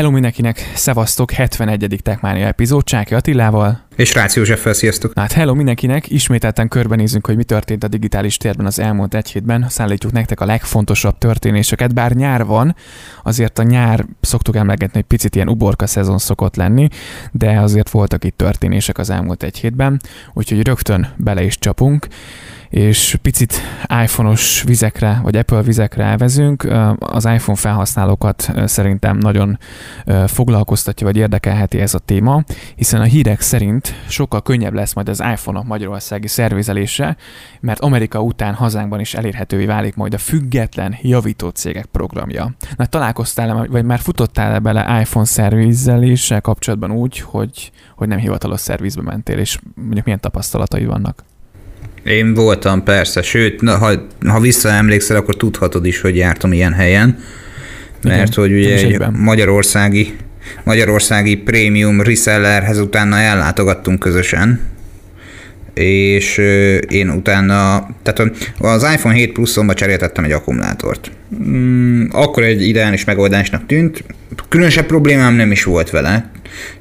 Hello mindenkinek, szevasztok, 71. Techmania epizód, Csáki Attilával. És Rácz Józseffel, sziasztok! Hát hello mindenkinek, ismételten körbenézünk, hogy mi történt a digitális térben az elmúlt egy hétben. Szállítjuk nektek a legfontosabb történéseket, bár nyár van, azért a nyár szoktuk emlegetni, hogy picit ilyen uborka szezon szokott lenni, de azért voltak itt történések az elmúlt egy hétben, úgyhogy rögtön bele is csapunk és picit iPhone-os vizekre, vagy Apple vizekre elvezünk. Az iPhone felhasználókat szerintem nagyon foglalkoztatja, vagy érdekelheti ez a téma, hiszen a hírek szerint sokkal könnyebb lesz majd az iPhone-ok magyarországi szervizelése, mert Amerika után hazánkban is elérhetővé válik majd a független javító cégek programja. Na, találkoztál vagy már futottál-e bele iPhone szervizeléssel kapcsolatban úgy, hogy, hogy nem hivatalos szervizbe mentél, és mondjuk milyen tapasztalatai vannak? Én voltam, persze, sőt, ha, ha visszaemlékszel, akkor tudhatod is, hogy jártam ilyen helyen, mert Igen, hogy ugye egy magyarországi, magyarországi prémium resellerhez utána ellátogattunk közösen, és én utána, tehát az iPhone 7 Plus-omba cseréltettem egy akkumulátort. Mm, akkor egy ideális megoldásnak tűnt, különösebb problémám nem is volt vele,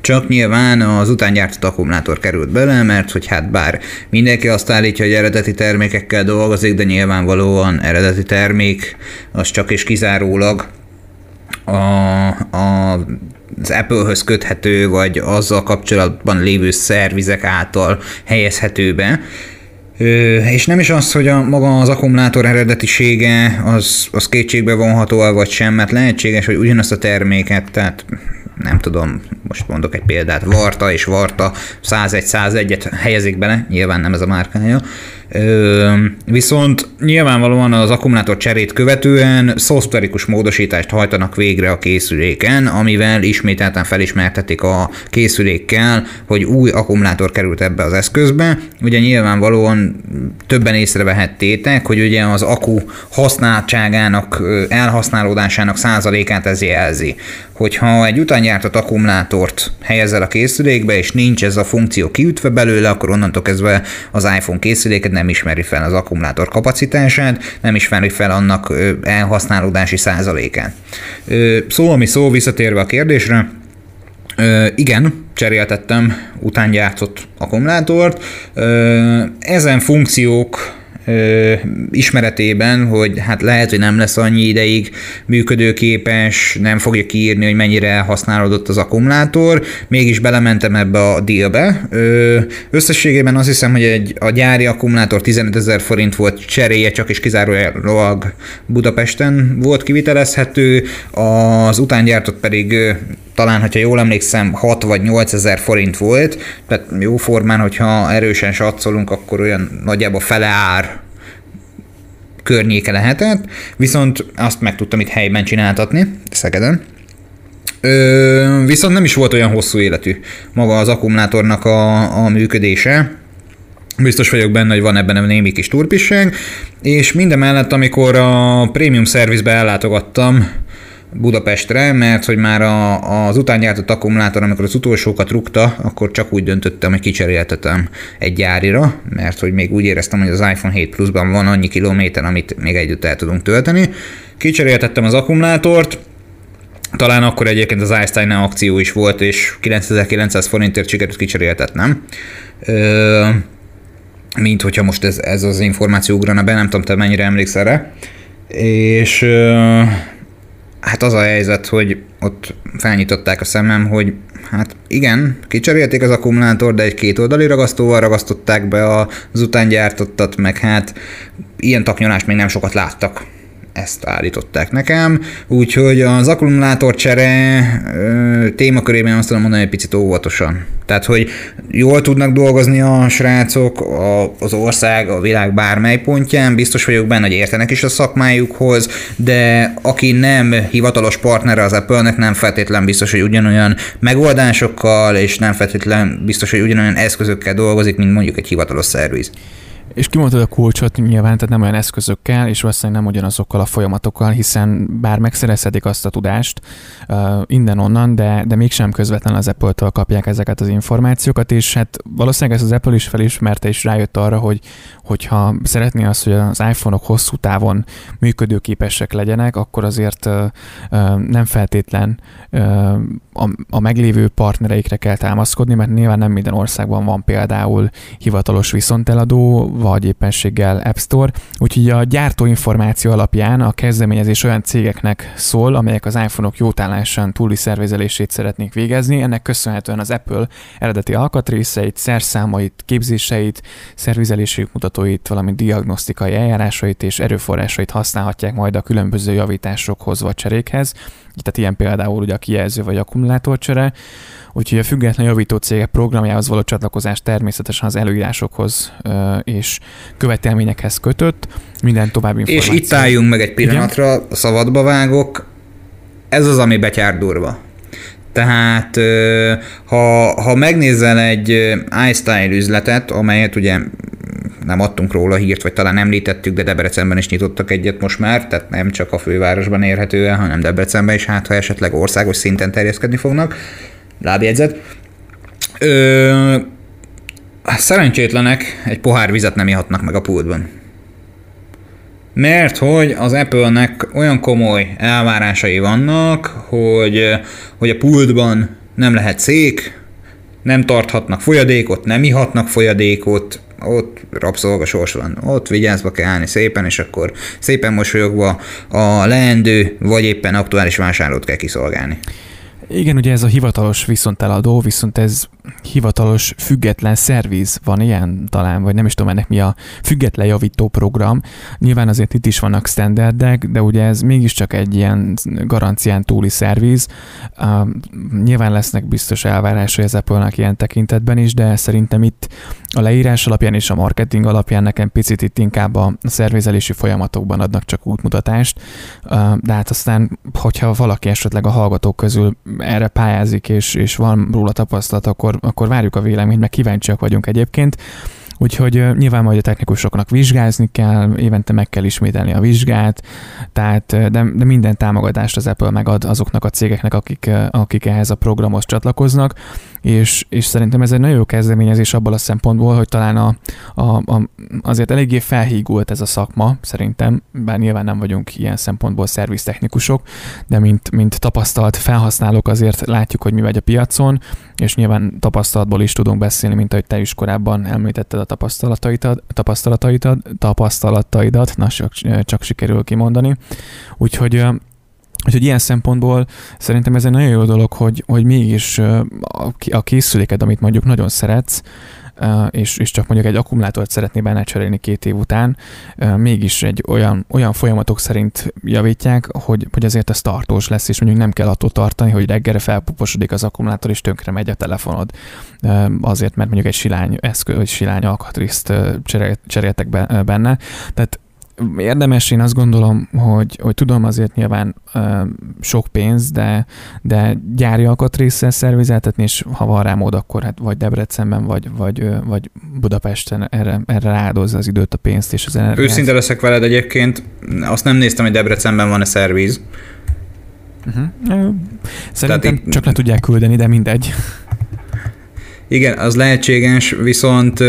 csak nyilván az utángyártott akkumulátor került bele, mert hogy hát bár mindenki azt állítja, hogy eredeti termékekkel dolgozik, de nyilvánvalóan eredeti termék, az csak és kizárólag a, a, az Apple-höz köthető, vagy azzal kapcsolatban lévő szervizek által helyezhető be. És nem is az, hogy a maga az akkumulátor eredetisége az, az kétségbe vonható vagy sem, mert lehetséges, hogy ugyanazt a terméket, tehát nem tudom, most mondok egy példát, Varta és Varta 101-101-et helyezik bele, nyilván nem ez a márkája, Viszont nyilvánvalóan az akkumulátor cserét követően szoftverikus módosítást hajtanak végre a készüléken, amivel ismételten felismertetik a készülékkel, hogy új akkumulátor került ebbe az eszközbe. Ugye nyilvánvalóan többen észrevehettétek, hogy ugye az akku használtságának, elhasználódásának százalékát ez jelzi. Hogyha egy utángyártott akkumulátort helyezel a készülékbe, és nincs ez a funkció kiütve belőle, akkor onnantól kezdve az iPhone készüléket nem ismeri fel az akkumulátor kapacitását, nem ismeri fel annak elhasználódási százalékát. Szó, ami szó, visszatérve a kérdésre, igen, cseréltettem utángyártott akkumulátort. Ezen funkciók ö, ismeretében, hogy hát lehet, hogy nem lesz annyi ideig működőképes, nem fogja kiírni, hogy mennyire használódott az akkumulátor, mégis belementem ebbe a dealbe. Ö, összességében azt hiszem, hogy egy, a gyári akkumulátor 15 ezer forint volt cseréje, csak és kizárólag Budapesten volt kivitelezhető, az utángyártott pedig talán, hogyha jól emlékszem, 6 vagy 8 ezer forint volt, tehát jó formán, hogyha erősen satszolunk, akkor olyan nagyjából fele ár környéke lehetett, viszont azt meg tudtam itt helyben csináltatni, Szegeden. Ö, viszont nem is volt olyan hosszú életű maga az akkumulátornak a, a működése, Biztos vagyok benne, hogy van ebben a némi kis turpisság, és mindemellett, amikor a prémium szervizbe ellátogattam, Budapestre, mert hogy már a, az utángyártott akkumulátor, amikor az utolsókat rúgta, akkor csak úgy döntöttem, hogy kicseréltetem egy gyárira, mert hogy még úgy éreztem, hogy az iPhone 7 Plus-ban van annyi kilométer, amit még együtt el tudunk tölteni. Kicseréltettem az akkumulátort, talán akkor egyébként az Einstein akció is volt, és 9900 forintért sikerült kicseréltetnem. Ö, mint hogyha most ez, ez az információ ugrana be, nem tudom, te mennyire emlékszel rá. És ö, Hát az a helyzet, hogy ott felnyitották a szemem, hogy hát igen, kicserélték az akkumulátor, de egy két oldali ragasztóval ragasztották be az utángyártottat, meg hát ilyen taknyolást még nem sokat láttak ezt állították nekem, úgyhogy az akkumulátor csere témakörében azt tudom mondani, hogy picit óvatosan. Tehát, hogy jól tudnak dolgozni a srácok, a, az ország, a világ bármely pontján, biztos vagyok benne, hogy értenek is a szakmájukhoz, de aki nem hivatalos partnere az Apple-nek, nem feltétlen biztos, hogy ugyanolyan megoldásokkal, és nem feltétlen biztos, hogy ugyanolyan eszközökkel dolgozik, mint mondjuk egy hivatalos szerviz. És kimondtad a kulcsot nyilván, tehát nem olyan eszközökkel, és valószínűleg nem ugyanazokkal a folyamatokkal, hiszen bár megszerezhetik azt a tudást uh, innen-onnan, de, de mégsem közvetlen az Apple-től kapják ezeket az információkat, és hát valószínűleg ez az Apple is felismerte, és rájött arra, hogy hogyha szeretné azt, hogy az iPhone-ok hosszú távon működőképesek legyenek, akkor azért uh, uh, nem feltétlen uh, a, a meglévő partnereikre kell támaszkodni, mert nyilván nem minden országban van például hivatalos viszonteladó, vagy éppenséggel App Store, úgyhogy a gyártóinformáció alapján a kezdeményezés olyan cégeknek szól, amelyek az iPhone-ok jótállásán túli szervezelését szeretnék végezni. Ennek köszönhetően az Apple eredeti alkatrészeit, szerszámait, képzéseit, szervizelési mutatóit, valamint diagnosztikai eljárásait és erőforrásait használhatják majd a különböző javításokhoz vagy cserékhez. Tehát ilyen például ugye a kijelző vagy akkumulátorcsere. Úgyhogy a független javító cégek programjához való csatlakozás természetesen az előírásokhoz és követelményekhez kötött, minden további információ. És itt álljunk meg egy pillanatra, Igen? szabadba vágok, ez az, ami betyár durva. Tehát ha, ha megnézel egy iStyle üzletet, amelyet ugye nem adtunk róla hírt, vagy talán említettük, de Debrecenben is nyitottak egyet most már, tehát nem csak a fővárosban érhető el, hanem Debrecenben is, hát ha esetleg országos szinten terjeszkedni fognak. Lábjegyzet. Ö, szerencsétlenek egy pohár vizet nem ihatnak meg a pultban. Mert hogy az Apple-nek olyan komoly elvárásai vannak, hogy, hogy a pultban nem lehet szék, nem tarthatnak folyadékot, nem ihatnak folyadékot, ott rabszolgasors van, ott vigyázva kell állni szépen, és akkor szépen mosolyogva a leendő, vagy éppen aktuális vásárlót kell kiszolgálni. Igen, ugye ez a hivatalos viszonteladó, viszont ez hivatalos független szerviz van ilyen talán, vagy nem is tudom ennek mi a független javító program. Nyilván azért itt is vannak standardek, de ugye ez mégiscsak egy ilyen garancián túli szerviz. Uh, nyilván lesznek biztos elvárásai az apple ilyen tekintetben is, de szerintem itt a leírás alapján és a marketing alapján nekem picit itt inkább a szervizelési folyamatokban adnak csak útmutatást, de hát aztán, hogyha valaki esetleg a hallgatók közül erre pályázik, és, és van róla tapasztalat, akkor, akkor várjuk a véleményt, meg kíváncsiak vagyunk egyébként. Úgyhogy nyilván majd a technikusoknak vizsgázni kell, évente meg kell ismételni a vizsgát, tehát de, de minden támogatást az Apple megad azoknak a cégeknek, akik, akik ehhez a programhoz csatlakoznak, és, és szerintem ez egy nagyon jó kezdeményezés abból a szempontból, hogy talán a, a, a, azért eléggé felhígult ez a szakma, szerintem, bár nyilván nem vagyunk ilyen szempontból szerviztechnikusok, de mint, mint tapasztalt felhasználók azért látjuk, hogy mi megy a piacon, és nyilván tapasztalatból is tudunk beszélni, mint ahogy te is korábban említetted a tapasztalataidat, tapasztalataidat, tapasztalataidat, na csak, csak sikerül kimondani. Úgyhogy Úgyhogy ilyen szempontból szerintem ez egy nagyon jó dolog, hogy, hogy mégis a készüléked, amit mondjuk nagyon szeretsz, és, és csak mondjuk egy akkumulátort szeretné benne cserélni két év után, mégis egy olyan, olyan folyamatok szerint javítják, hogy, hogy azért ez tartós lesz, és mondjuk nem kell attól tartani, hogy reggelre felpuposodik az akkumulátor, és tönkre megy a telefonod. Azért, mert mondjuk egy silány eszköz, vagy silány alkatrészt cseréltek benne. Tehát érdemes, én azt gondolom, hogy, hogy tudom azért nyilván ö, sok pénz, de, de gyári alkatrészsel szervizeltetni, és ha van rá mód, akkor hát vagy Debrecenben, vagy, vagy, ö, vagy Budapesten erre, erre ráadozza az időt, a pénzt és az energiát. Őszinte leszek veled egyébként, azt nem néztem, hogy Debrecenben van-e szerviz. Uh-huh. Szerintem Tehát csak le tudják küldeni, de mindegy. Igen, az lehetséges, viszont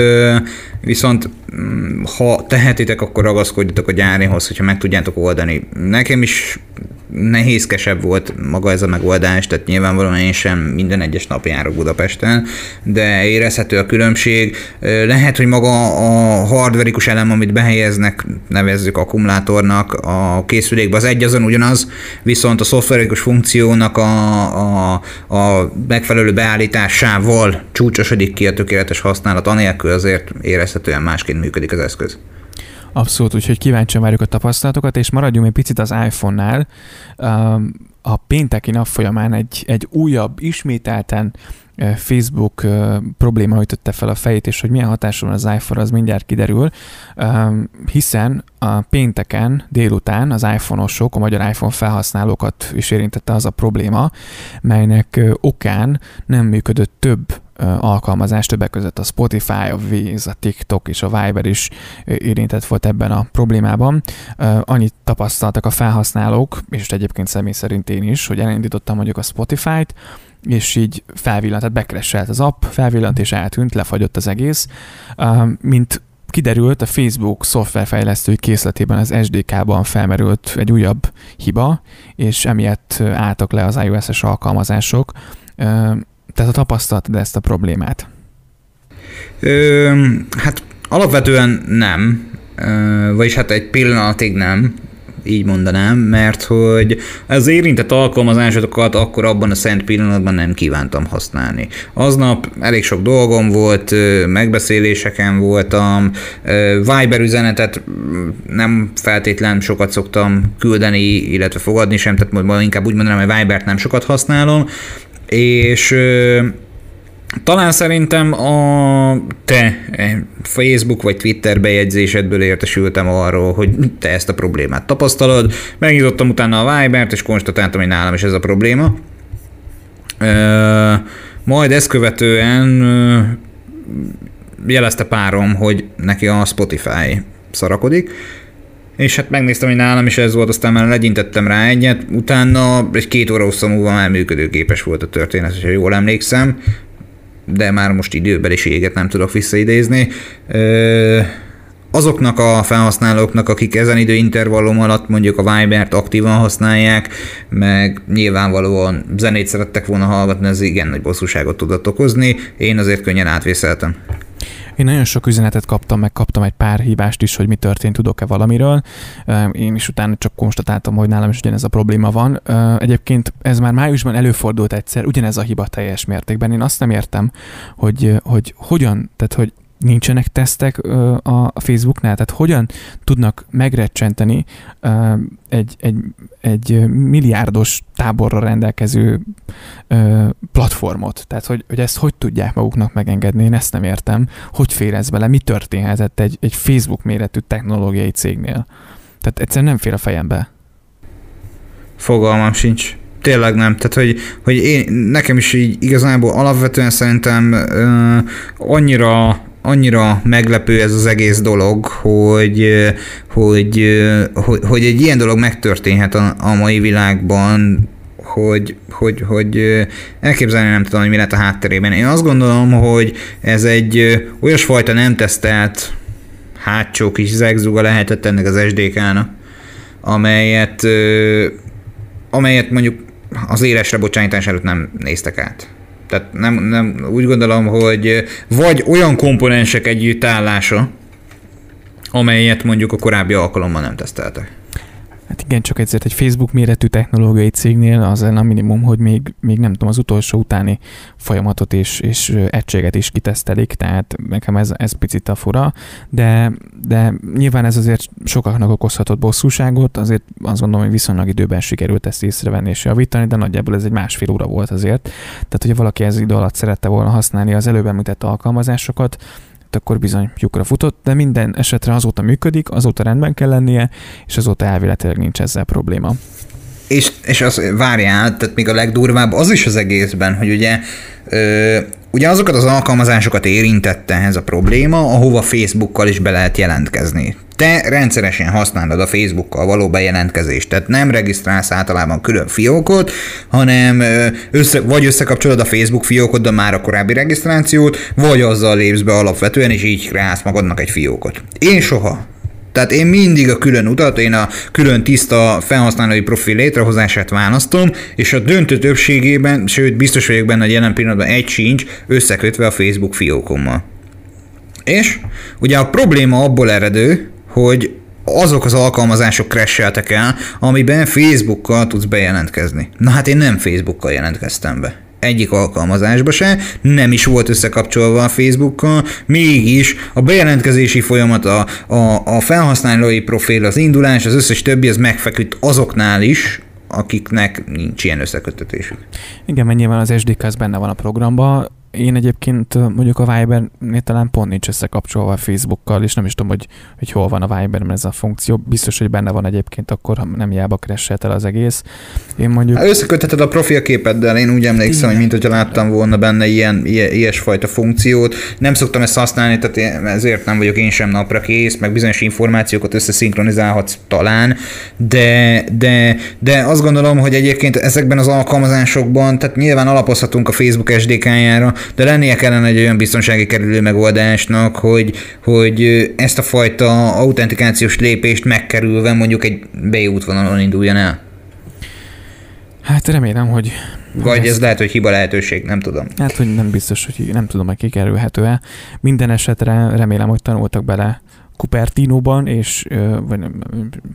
viszont mm, ha tehetitek, akkor ragaszkodjatok a gyárihoz, hogyha meg tudjátok oldani. Nekem is nehézkesebb volt maga ez a megoldás, tehát nyilvánvalóan én sem minden egyes nap járok Budapesten, de érezhető a különbség. Lehet, hogy maga a hardverikus elem, amit behelyeznek, nevezzük akkumulátornak, a készülékbe az egy azon ugyanaz, viszont a szoftverikus funkciónak a, a, a megfelelő beállításával csúcsosodik ki a tökéletes használat, anélkül azért érezhetően másként működik az eszköz. Abszolút, úgyhogy kíváncsian várjuk a tapasztalatokat, és maradjunk egy picit az iPhone-nál. A pénteki nap folyamán egy, egy újabb, ismételten Facebook probléma ütötte fel a fejét, és hogy milyen hatása van az iPhone, az mindjárt kiderül, hiszen a pénteken délután az iPhone-osok, a magyar iPhone felhasználókat is érintette az a probléma, melynek okán nem működött több alkalmazás, többek között a Spotify, a Wiz, a TikTok és a Viber is érintett volt ebben a problémában. Annyit tapasztaltak a felhasználók, és egyébként személy szerint én is, hogy elindítottam mondjuk a Spotify-t, és így felvillant, tehát bekresselt az app, felvillant és eltűnt, lefagyott az egész. Mint kiderült, a Facebook szoftverfejlesztői készletében az SDK-ban felmerült egy újabb hiba, és emiatt álltak le az iOS-es alkalmazások. Tehát a tapasztalatod ezt a problémát? Ö, hát alapvetően nem, vagyis hát egy pillanatig nem, így mondanám, mert hogy az érintett alkalmazásokat akkor abban a szent pillanatban nem kívántam használni. Aznap elég sok dolgom volt, megbeszéléseken voltam, Viber üzenetet nem feltétlen sokat szoktam küldeni, illetve fogadni sem, tehát inkább úgy mondanám, hogy Vibert nem sokat használom, és talán szerintem a te eh, Facebook vagy Twitter bejegyzésedből értesültem arról, hogy te ezt a problémát tapasztalod. Megnyitottam utána a Vibert, és konstatáltam, hogy nálam is ez a probléma. Majd ezt követően jelezte párom, hogy neki a Spotify szarakodik, és hát megnéztem, hogy nálam is ez volt, aztán már legyintettem rá egyet, utána egy két óra hosszú múlva már működőképes volt a történet, ha jól emlékszem, de már most időbeliséget nem tudok visszaidézni. Azoknak a felhasználóknak, akik ezen időintervallum alatt mondjuk a Vibert aktívan használják, meg nyilvánvalóan zenét szerettek volna hallgatni, ez igen nagy bosszúságot tudott okozni, én azért könnyen átvészeltem. Én nagyon sok üzenetet kaptam, meg kaptam egy pár hívást is, hogy mi történt, tudok-e valamiről. Én is utána csak konstatáltam, hogy nálam is ugyanez a probléma van. Egyébként ez már májusban előfordult egyszer, ugyanez a hiba teljes mértékben. Én azt nem értem, hogy, hogy hogyan, tehát hogy nincsenek tesztek a Facebooknál? Tehát hogyan tudnak megrecsenteni egy, egy, egy milliárdos táborra rendelkező platformot? Tehát, hogy, hogy ezt hogy tudják maguknak megengedni? Én ezt nem értem. Hogy fér ez bele? Mi történhetett egy, egy Facebook méretű technológiai cégnél? Tehát egyszerűen nem fér a fejembe. Fogalmam sincs tényleg nem. Tehát, hogy, hogy én, nekem is így igazából alapvetően szerintem ö, annyira annyira meglepő ez az egész dolog, hogy, hogy, hogy, hogy egy ilyen dolog megtörténhet a, a mai világban, hogy, hogy, hogy elképzelni nem tudom, hogy mi lett a hátterében. Én azt gondolom, hogy ez egy olyasfajta nem tesztelt hátsó kis zegzuga lehetett ennek az SDK-nak, amelyet, amelyet mondjuk az élesre bocsánítás előtt nem néztek át. Tehát nem, nem, úgy gondolom, hogy vagy olyan komponensek együttállása, amelyet mondjuk a korábbi alkalommal nem teszteltek. Hát igen, csak ezért egy Facebook méretű technológiai cégnél az a minimum, hogy még, még nem tudom, az utolsó utáni folyamatot és, és egységet is kitesztelik, tehát nekem ez, ez picit a fura, de, de nyilván ez azért sokaknak okozhatott bosszúságot, azért azt gondolom, hogy viszonylag időben sikerült ezt észrevenni és javítani, de nagyjából ez egy másfél óra volt azért. Tehát, hogyha valaki ez idő alatt szerette volna használni az előbb említett alkalmazásokat, akkor bizony lyukra futott, de minden esetre azóta működik, azóta rendben kell lennie, és azóta elvéletileg nincs ezzel probléma. És, és az várjál, tehát még a legdurvább az is az egészben, hogy ugye ugye azokat az alkalmazásokat érintette ez a probléma, ahova Facebookkal is be lehet jelentkezni te rendszeresen használod a Facebookkal való bejelentkezést, tehát nem regisztrálsz általában külön fiókot, hanem össze, vagy összekapcsolod a Facebook fiókoddal már a korábbi regisztrációt, vagy azzal lépsz be alapvetően, és így kreálsz magadnak egy fiókot. Én soha. Tehát én mindig a külön utat, én a külön tiszta felhasználói profil létrehozását választom, és a döntő többségében, sőt biztos vagyok benne, hogy jelen pillanatban egy sincs összekötve a Facebook fiókommal. És ugye a probléma abból eredő, hogy azok az alkalmazások crasheltek el, amiben Facebookkal tudsz bejelentkezni. Na hát én nem Facebookkal jelentkeztem be egyik alkalmazásba se, nem is volt összekapcsolva a Facebookkal, mégis a bejelentkezési folyamat, a, a, a felhasználói profil, az indulás, az összes többi, az megfeküdt azoknál is, akiknek nincs ilyen összekötetésük. Igen, mert nyilván az SDK az benne van a programban, én egyébként mondjuk a Viber-nél talán pont nincs összekapcsolva a Facebookkal, és nem is tudom, hogy, hogy hol van a Viberben ez a funkció. Biztos, hogy benne van egyébként, akkor ha nem hiába crash el az egész. Én mondjuk... Hát összekötheted a profilképeddel, én úgy emlékszem, hogy mint hogyha láttam volna benne ilyen, ilyesfajta funkciót. Nem szoktam ezt használni, tehát ezért nem vagyok én sem napra kész, meg bizonyos információkat összeszinkronizálhatsz talán, de, de, de azt gondolom, hogy egyébként ezekben az alkalmazásokban, tehát nyilván alapozhatunk a Facebook SDK-jára, de lennie kellene egy olyan biztonsági kerülő megoldásnak, hogy, hogy ezt a fajta autentikációs lépést megkerülve mondjuk egy beútvonalon induljon el. Hát remélem, hogy... Vagy ez lehet, hogy hiba lehetőség, nem tudom. Hát, hogy nem biztos, hogy nem tudom, hogy kikerülhető-e. Minden esetre remélem, hogy tanultak bele Cupertino-ban, és vagy nem,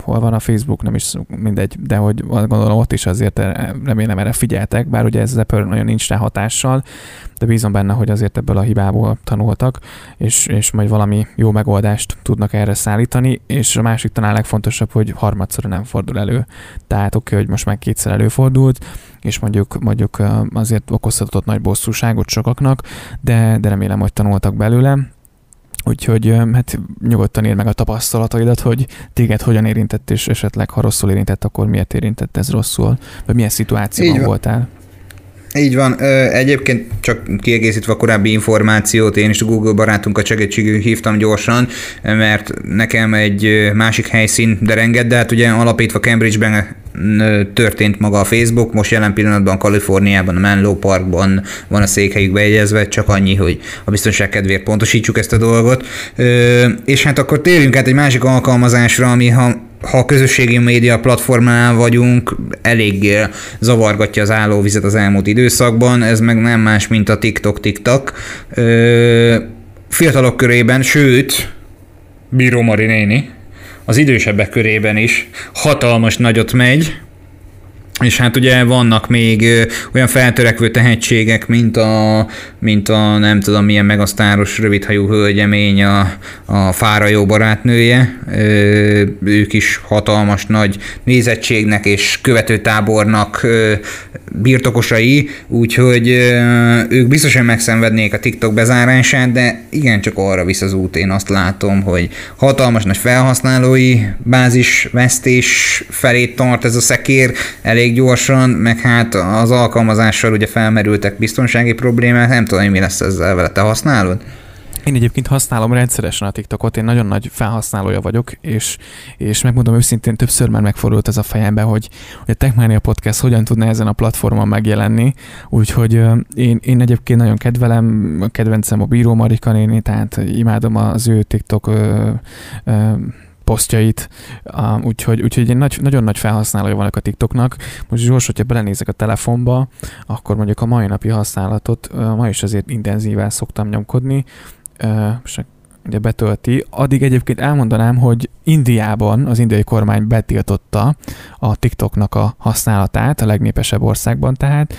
hol van a Facebook, nem is mindegy, de hogy gondolom ott is azért remélem erre figyeltek, bár ugye ez az Apple nagyon nincs rá hatással, de bízom benne, hogy azért ebből a hibából tanultak, és, és majd valami jó megoldást tudnak erre szállítani, és a másik talán legfontosabb, hogy harmadszor nem fordul elő. Tehát oké, okay, hogy most már kétszer előfordult, és mondjuk, mondjuk azért okozhatott nagy bosszúságot sokaknak, de, de remélem, hogy tanultak belőle, Úgyhogy hát nyugodtan ér meg a tapasztalataidat, hogy téged hogyan érintett, és esetleg ha rosszul érintett, akkor miért érintett ez rosszul, vagy milyen szituációban voltál. Így van. Egyébként csak kiegészítve a korábbi információt, én is a Google barátunkat segítségül hívtam gyorsan, mert nekem egy másik helyszín derenged, de hát ugye alapítva Cambridge-ben történt maga a Facebook, most jelen pillanatban Kaliforniában, a Menlo Parkban van a székhelyük bejegyezve, csak annyi, hogy a biztonság kedvéért pontosítsuk ezt a dolgot. És hát akkor térjünk át egy másik alkalmazásra, ami ha ha a közösségi média platformánál vagyunk, eléggé zavargatja az állóvizet az elmúlt időszakban, ez meg nem más, mint a TikTok-TikTok. Fiatalok körében, sőt, Bíró Mari néni, az idősebbek körében is hatalmas nagyot megy, és hát ugye vannak még olyan feltörekvő tehetségek, mint a, mint a nem tudom milyen megasztáros rövidhajú hölgyemény, a, a Fára jó barátnője. Ők is hatalmas nagy nézettségnek és követőtábornak birtokosai, úgyhogy ők biztosan megszenvednék a TikTok bezárását, de igen, csak arra visz az út. Én azt látom, hogy hatalmas nagy felhasználói bázis vesztés felé tart ez a szekér, elég elég gyorsan, meg hát az alkalmazással ugye felmerültek biztonsági problémák, nem tudom, mi lesz ezzel vele. Te használod? Én egyébként használom rendszeresen a TikTokot, én nagyon nagy felhasználója vagyok, és, és megmondom őszintén, többször már megfordult ez a fejembe, hogy, hogy a Techmania Podcast hogyan tudna ezen a platformon megjelenni, úgyhogy én, én egyébként nagyon kedvelem, kedvencem a Bíró Marika néni, tehát imádom az ő TikTok ö, ö, posztjait, úgyhogy, úgyhogy én nagy, nagyon nagy felhasználója vannak a TikToknak. Most Zsors, hogyha belenézek a telefonba, akkor mondjuk a mai napi használatot ma is azért intenzíven szoktam nyomkodni, és ugye betölti. Addig egyébként elmondanám, hogy Indiában az indiai kormány betiltotta a TikToknak a használatát, a legnépesebb országban tehát,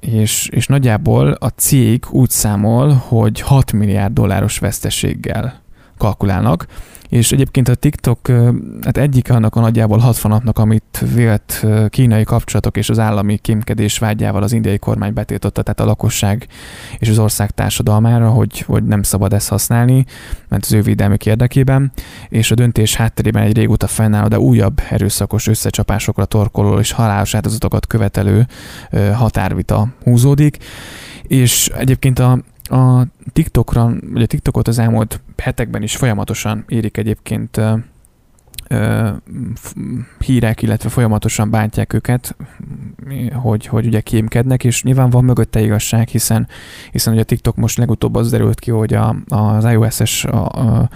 és, és nagyjából a cég úgy számol, hogy 6 milliárd dolláros veszteséggel kalkulálnak, és egyébként a TikTok hát egyik annak a nagyjából 60 napnak, amit vélt kínai kapcsolatok és az állami kémkedés vágyával az indiai kormány betiltotta, tehát a lakosság és az ország társadalmára, hogy, hogy nem szabad ezt használni, mert az ő védelmük érdekében, és a döntés hátterében egy régóta fennáll, de újabb erőszakos összecsapásokra torkoló és halálos áldozatokat követelő határvita húzódik, és egyébként a, a TikTokra, vagy a TikTokot az elmúlt hetekben is folyamatosan érik egyébként hírek, illetve folyamatosan bántják őket, hogy, hogy ugye kémkednek, és nyilván van mögötte igazság, hiszen, hiszen ugye a TikTok most legutóbb az derült ki, hogy a, az iOS-es a, a,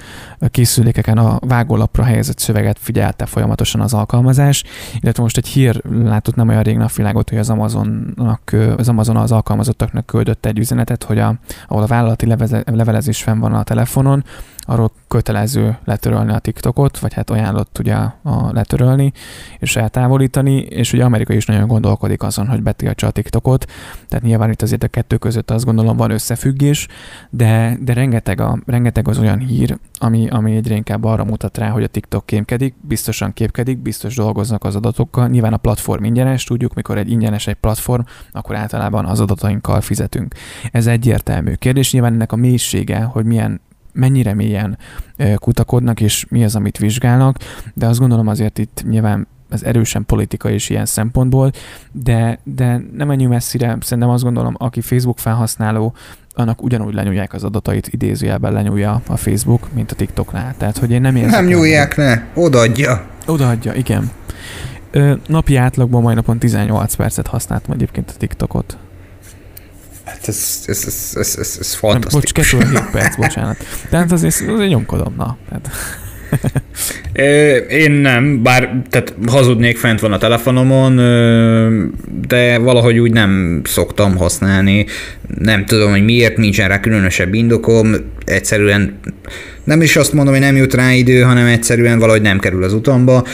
készülékeken a vágólapra helyezett szöveget figyelte folyamatosan az alkalmazás, illetve most egy hír látott nem olyan rég napvilágot, hogy az Amazonnak, az Amazon az alkalmazottaknak küldött egy üzenetet, hogy a, ahol a vállalati levelezés fenn van a telefonon, arról kötelező letörölni a TikTokot, vagy hát ajánlott ugye a letörölni és eltávolítani, és ugye Amerika is nagyon gondolkodik azon, hogy betiltsa a TikTokot, tehát nyilván itt azért a kettő között azt gondolom van összefüggés, de, de rengeteg, a, rengeteg az olyan hír, ami, ami egyre inkább arra mutat rá, hogy a TikTok kémkedik, biztosan képkedik, biztos dolgoznak az adatokkal, nyilván a platform ingyenes, tudjuk, mikor egy ingyenes egy platform, akkor általában az adatainkkal fizetünk. Ez egyértelmű kérdés, nyilván ennek a mélysége, hogy milyen mennyire mélyen kutakodnak, és mi az, amit vizsgálnak, de azt gondolom azért itt nyilván ez erősen politika is ilyen szempontból, de, de nem menjünk messzire, szerintem azt gondolom, aki Facebook felhasználó, annak ugyanúgy lenyúlják az adatait, idézőjelben lenyúlja a Facebook, mint a TikToknál. Tehát, hogy én nem érzek... Nem nyúlják le, odaadja. Odaadja, igen. Ö, napi átlagban majd napon 18 percet használtam egyébként a TikTokot. Hát ez, ez, ez, ez, ez, ez fantasztikus. Bocs, 2 7 perc, bocsánat. Tehát azért, azért nyomkodom, na. Tehát. Én nem, bár tehát hazudnék, fent van a telefonomon, de valahogy úgy nem szoktam használni. Nem tudom, hogy miért nincsen rá különösebb indokom. Egyszerűen nem is azt mondom, hogy nem jut rá idő, hanem egyszerűen valahogy nem kerül az utamba.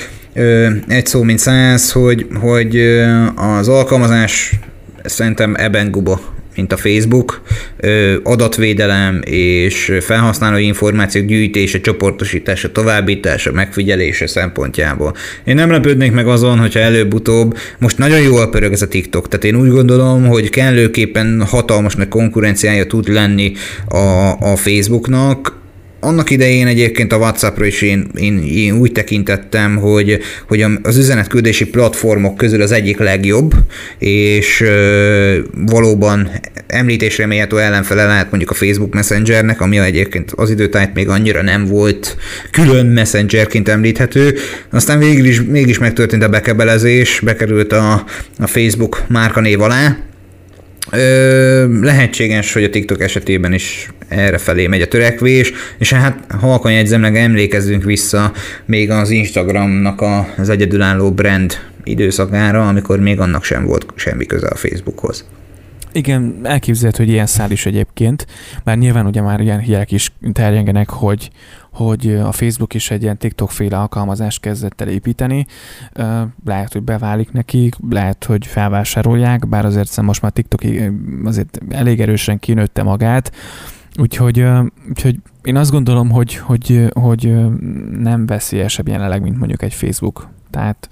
Egy szó, mint száz, hogy, hogy az alkalmazás szerintem ebben guba mint a Facebook, adatvédelem és felhasználói információk gyűjtése, csoportosítása, továbbítása, megfigyelése szempontjából. Én nem lepődnék meg azon, hogyha előbb-utóbb, most nagyon jól pörög ez a TikTok, tehát én úgy gondolom, hogy kellőképpen hatalmas nagy konkurenciája tud lenni a, a Facebooknak, annak idején egyébként a WhatsAppra is én, én, én úgy tekintettem, hogy, hogy az üzenetküldési platformok közül az egyik legjobb, és ö, valóban említésre méltó ellenfele lehet mondjuk a Facebook Messengernek, ami egyébként az időtájt még annyira nem volt külön messengerként említhető. Aztán végül is, mégis megtörtént a bekebelezés, bekerült a, a Facebook márkanév alá, Ö, lehetséges, hogy a TikTok esetében is erre felé megy a törekvés, és hát halkan jegyzemleg emlékezzünk vissza még az Instagramnak az egyedülálló brand időszakára, amikor még annak sem volt semmi köze a Facebookhoz. Igen, elképzelhető, hogy ilyen szál is egyébként, már nyilván ugye már ilyen hírek is terjengenek, hogy, hogy a Facebook is egy ilyen TikTok-féle alkalmazást kezdett el építeni. Lehet, hogy beválik nekik, lehet, hogy felvásárolják, bár azért most már TikTok azért elég erősen kinőtte magát, Úgyhogy, úgyhogy én azt gondolom, hogy, hogy, hogy nem veszélyesebb jelenleg, mint mondjuk egy Facebook. Tehát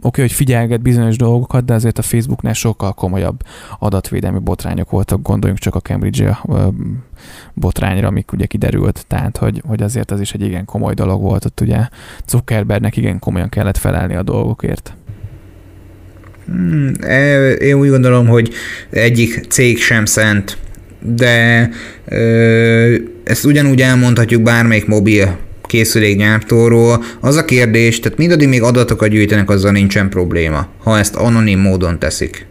oké, hogy figyelget bizonyos dolgokat, de azért a Facebooknál sokkal komolyabb adatvédelmi botrányok voltak, gondoljunk csak a Cambridge botrányra, amik ugye kiderült, tehát hogy, hogy azért az is egy igen komoly dolog volt, ott ugye Zuckerbergnek igen komolyan kellett felelni a dolgokért. Hmm, e, én úgy gondolom, hogy egyik cég sem szent, de ezt ugyanúgy elmondhatjuk bármelyik mobil készülékgyártóról. Az a kérdés, tehát mindaddig még adatokat gyűjtenek, azzal nincsen probléma, ha ezt anonim módon teszik.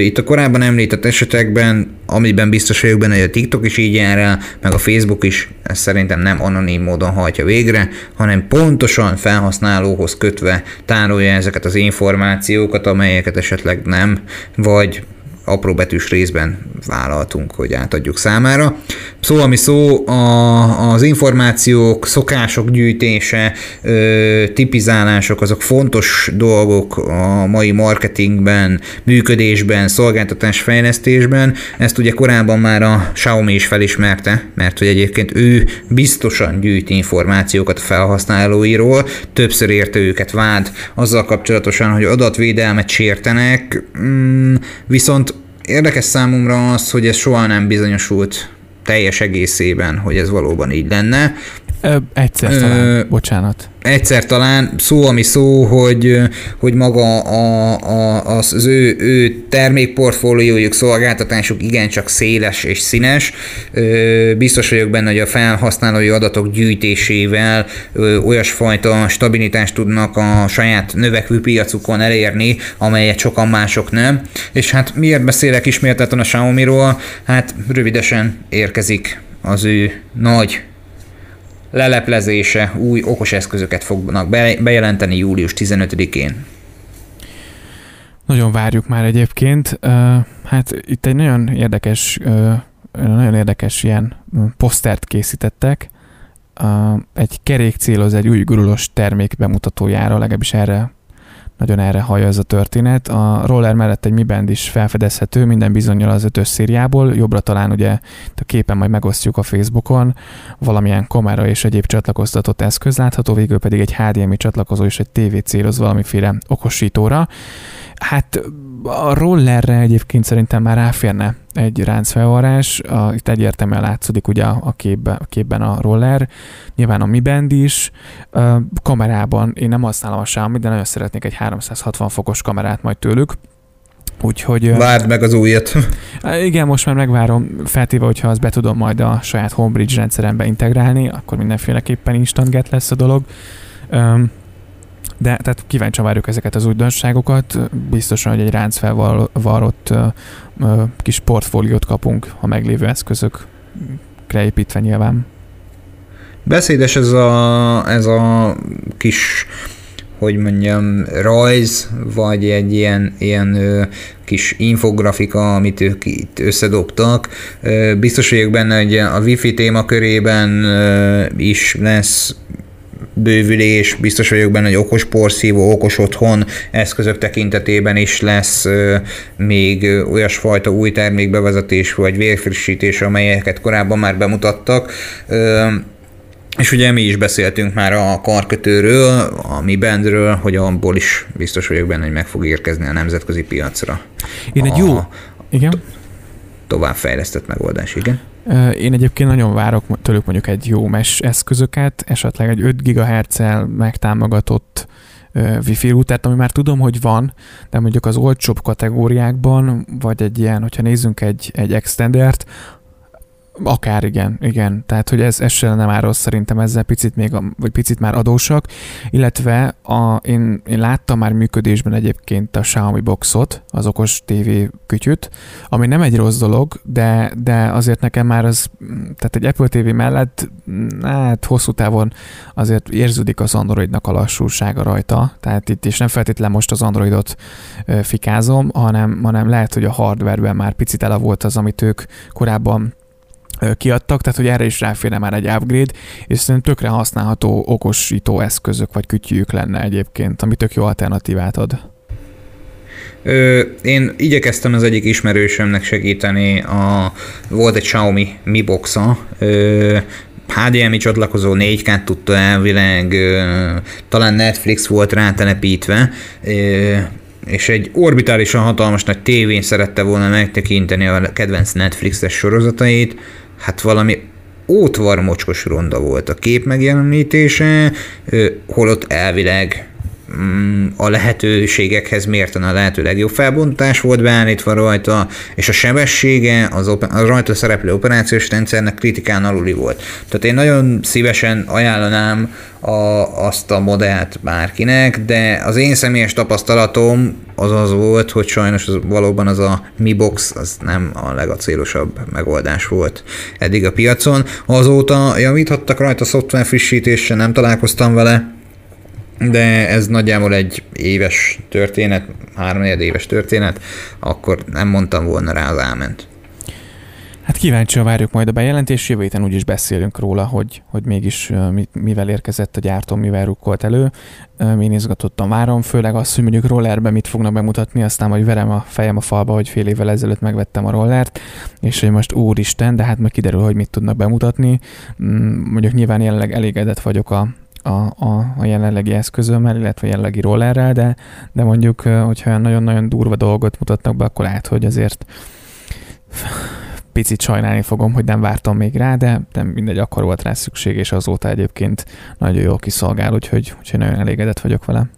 Itt a korábban említett esetekben, amiben biztos vagyok benne, hogy a TikTok is így jár el, meg a Facebook is ezt szerintem nem anonim módon hajtja végre, hanem pontosan felhasználóhoz kötve tárolja ezeket az információkat, amelyeket esetleg nem, vagy apró betűs részben vállaltunk, hogy átadjuk számára. Szó, ami szó, a, az információk, szokások gyűjtése, ö, tipizálások, azok fontos dolgok a mai marketingben, működésben, szolgáltatásfejlesztésben. Ezt ugye korábban már a Xiaomi is felismerte, mert hogy egyébként ő biztosan gyűjti információkat a felhasználóiról, többször érte őket vád azzal kapcsolatosan, hogy adatvédelmet sértenek, mm, viszont Érdekes számomra az, hogy ez soha nem bizonyosult teljes egészében, hogy ez valóban így lenne. Ö, egyszer talán, Ö, bocsánat egyszer talán szó, ami szó, hogy, hogy maga a, a, az ő, ő termékportfóliójuk, szolgáltatásuk igencsak széles és színes. Biztos vagyok benne, hogy a felhasználói adatok gyűjtésével olyasfajta stabilitást tudnak a saját növekvő piacukon elérni, amelyet sokan mások nem. És hát miért beszélek ismételten a Xiaomi-ról? Hát rövidesen érkezik az ő nagy leleplezése, új okos eszközöket fognak bejelenteni július 15-én. Nagyon várjuk már egyébként. Hát itt egy nagyon érdekes nagyon érdekes ilyen posztert készítettek, egy kerék céloz egy új gurulós termék bemutatójára, legalábbis erre nagyon erre hallja ez a történet. A roller mellett egy Mi Band is felfedezhető, minden bizonyal az ötös szériából, jobbra talán ugye a képen majd megosztjuk a Facebookon, valamilyen kamera és egyéb csatlakoztatott eszköz látható, végül pedig egy HDMI csatlakozó és egy TV céloz valamiféle okosítóra. Hát a rollerre egyébként szerintem már ráférne egy ráncfelvarrás, a, itt egyértelműen látszódik ugye a, képben, a képben a roller, nyilván a Mi Band is, a kamerában én nem használom a Xiaomi, de nagyon szeretnék egy 360 fokos kamerát majd tőlük, Úgyhogy... Várd meg az újat. Igen, most már megvárom, feltéve, hogyha azt be tudom majd a saját Homebridge rendszerembe integrálni, akkor mindenféleképpen instant get lesz a dolog. De tehát kíváncsi várjuk ezeket az újdonságokat. Biztosan, hogy egy ránc felvarrott kis portfóliót kapunk a meglévő eszközök építve nyilván. Beszédes ez a, ez a kis hogy mondjam, rajz, vagy egy ilyen, ilyen ö, kis infografika, amit ők itt összedobtak. Ö, biztos vagyok benne, hogy a Wi-Fi témakörében ö, is lesz bővülés, biztos vagyok benne, hogy okos porszívó, okos otthon eszközök tekintetében is lesz még olyasfajta új termékbevezetés vagy vérfrissítés, amelyeket korábban már bemutattak. És ugye mi is beszéltünk már a karkötőről, a mi bandről, hogy abból is biztos vagyok benne, hogy meg fog érkezni a nemzetközi piacra. Én egy a, jó... Igen? Továbbfejlesztett megoldás, igen. Én egyébként nagyon várok tőlük mondjuk egy jó mes eszközöket, esetleg egy 5 GHz-el megtámogatott Wi-Fi routert, ami már tudom, hogy van, de mondjuk az olcsóbb kategóriákban, vagy egy ilyen, hogyha nézzünk egy, egy extendert, Akár igen, igen. Tehát, hogy ez, ez sem nem áll rossz, szerintem ezzel picit még, vagy picit már adósak, illetve a, én, én láttam már működésben egyébként a Xiaomi Boxot, az okos TV kütyüt, ami nem egy rossz dolog, de, de azért nekem már az, tehát egy Apple TV mellett, hát hosszú távon azért érződik az Androidnak a lassúsága rajta, tehát itt is nem feltétlenül most az Androidot fikázom, hanem, hanem lehet, hogy a hardwareben már picit elavult az, amit ők korábban kiadtak, tehát hogy erre is ráférne már egy upgrade, és szerintem tökre használható okosító eszközök vagy kütyűjük lenne egyébként, ami tök jó alternatívát ad. Ö, én igyekeztem az egyik ismerősömnek segíteni, a, volt egy Xiaomi Mi Boxa, ö, HDMI csatlakozó 4K tudta elvileg, ö, talán Netflix volt rátelepítve, ö, és egy orbitálisan hatalmas nagy tévén szerette volna megtekinteni a kedvenc Netflixes sorozatait, hát valami ótvar mocskos ronda volt a kép megjelenítése, holott elvileg a lehetőségekhez mérten a lehető legjobb felbontás volt beállítva rajta, és a sebessége az a rajta szereplő operációs rendszernek kritikán aluli volt. Tehát én nagyon szívesen ajánlanám a, azt a modellt bárkinek, de az én személyes tapasztalatom az az volt, hogy sajnos az, valóban az a Mi Box az nem a legacélosabb megoldás volt eddig a piacon. Azóta javíthattak rajta szoftver frissítésre, nem találkoztam vele, de ez nagyjából egy éves történet, három éves történet, akkor nem mondtam volna rá az áment. Hát kíváncsian várjuk majd a bejelentés, jövő héten úgyis beszélünk róla, hogy, hogy mégis mivel érkezett a gyártó, mivel rukkolt elő. Én izgatottan várom, főleg azt, hogy mondjuk rollerbe mit fognak bemutatni, aztán majd verem a fejem a falba, hogy fél évvel ezelőtt megvettem a rollert, és hogy most úristen, de hát meg kiderül, hogy mit tudnak bemutatni. Mm, mondjuk nyilván jelenleg elégedett vagyok a, a, a, a jelenlegi eszközömmel, illetve a jelenlegi rollerrel, de, de mondjuk, hogyha nagyon-nagyon durva dolgot mutatnak be, akkor lehet, hogy azért picit sajnálni fogom, hogy nem vártam még rá, de, de mindegy, akkor volt rá szükség, és azóta egyébként nagyon jól kiszolgál, úgyhogy, úgyhogy nagyon elégedett vagyok vele.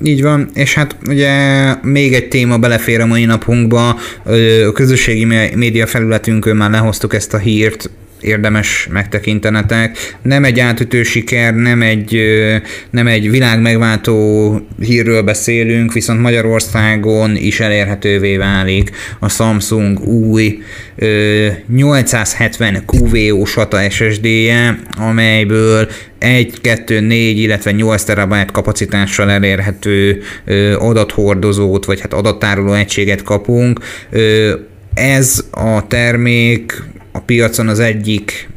Így van, és hát ugye még egy téma belefér a mai napunkba, a közösségi média felületünkön már lehoztuk ezt a hírt, érdemes megtekintenetek. Nem egy átütő siker, nem egy, nem egy világ megváltó hírről beszélünk, viszont Magyarországon is elérhetővé válik a Samsung új 870 QVO SATA SSD-je, amelyből 1, 2, 4, illetve 8 terabyte kapacitással elérhető adathordozót, vagy hát adattároló egységet kapunk ez a termék a piacon az egyik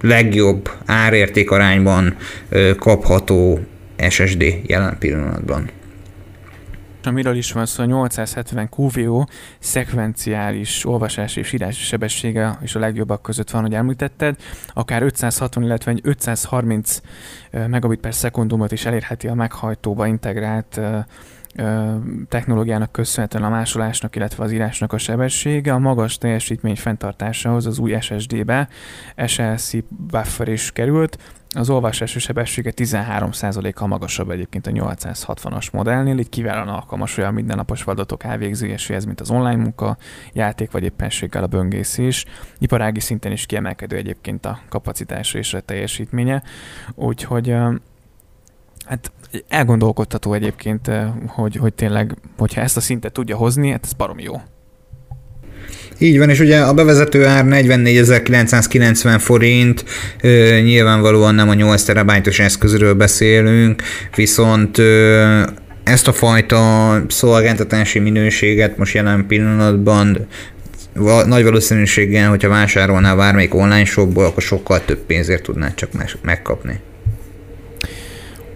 legjobb árértékarányban kapható SSD jelen pillanatban. Amiről is van szó, a 870 QVO szekvenciális olvasási és írási sebessége és a legjobbak között van, hogy említetted, akár 560, illetve 530 megabit per szekundumot is elérheti a meghajtóba integrált technológiának köszönhetően a másolásnak, illetve az írásnak a sebessége, a magas teljesítmény fenntartásához az új SSD-be SLC buffer is került, az olvasási sebessége 13%-kal magasabb egyébként a 860-as modellnél, így kiválóan alkalmas olyan mindennapos feladatok elvégzéséhez, mint az online munka, játék vagy éppenséggel a böngészés. Iparági szinten is kiemelkedő egyébként a kapacitása és a teljesítménye, úgyhogy hát elgondolkodható egyébként, hogy, hogy tényleg, hogyha ezt a szintet tudja hozni, hát ez barom jó. Így van, és ugye a bevezető ár 44.990 forint, ö, nyilvánvalóan nem a 8 terabájtos eszközről beszélünk, viszont ö, ezt a fajta szolgáltatási minőséget most jelen pillanatban nagy valószínűséggel, hogyha vásárolnál bármelyik online shopból, akkor sokkal több pénzért tudnád csak megkapni.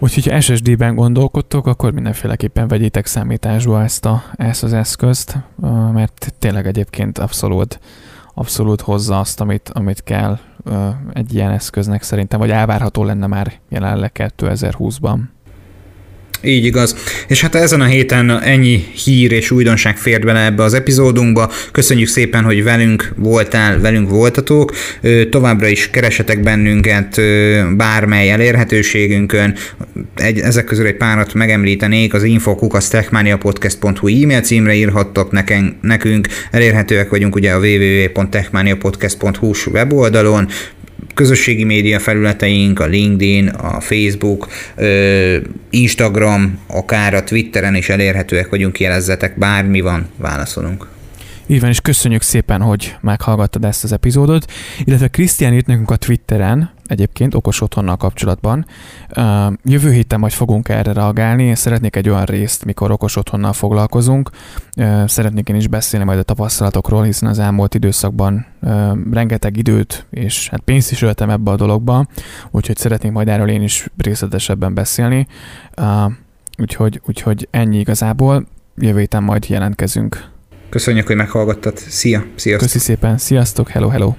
Úgyhogy ha SSD-ben gondolkodtok, akkor mindenféleképpen vegyétek számításba ezt, a, ezt az eszközt, mert tényleg egyébként abszolút, abszolút hozza azt, amit, amit kell egy ilyen eszköznek szerintem, vagy elvárható lenne már jelenleg 2020-ban. Így igaz. És hát ezen a héten ennyi hír és újdonság fért bele ebbe az epizódunkba. Köszönjük szépen, hogy velünk voltál, velünk voltatok. Továbbra is keresetek bennünket bármely elérhetőségünkön. Egy, ezek közül egy párat megemlítenék, az infokukasztechmaniapodcast.hu e-mail címre írhattak neken, nekünk. Elérhetőek vagyunk ugye a www.techmaniapodcast.hu weboldalon közösségi média felületeink, a LinkedIn, a Facebook, Instagram, akár a Twitteren is elérhetőek vagyunk, jelezzetek, bármi van, válaszolunk. Így van, és köszönjük szépen, hogy meghallgattad ezt az epizódot, illetve Krisztián írt nekünk a Twitteren, egyébként okos otthonnal kapcsolatban. Jövő héten majd fogunk erre reagálni, én szeretnék egy olyan részt, mikor okos otthonnal foglalkozunk. Szeretnék én is beszélni majd a tapasztalatokról, hiszen az elmúlt időszakban rengeteg időt és hát pénzt is öltem ebbe a dologba, úgyhogy szeretnék majd erről én is részletesebben beszélni. Úgyhogy, úgyhogy ennyi igazából, jövő héten majd jelentkezünk. Köszönjük, hogy meghallgattad. Szia, sziasztok. Köszi szépen, sziasztok, hello, hello.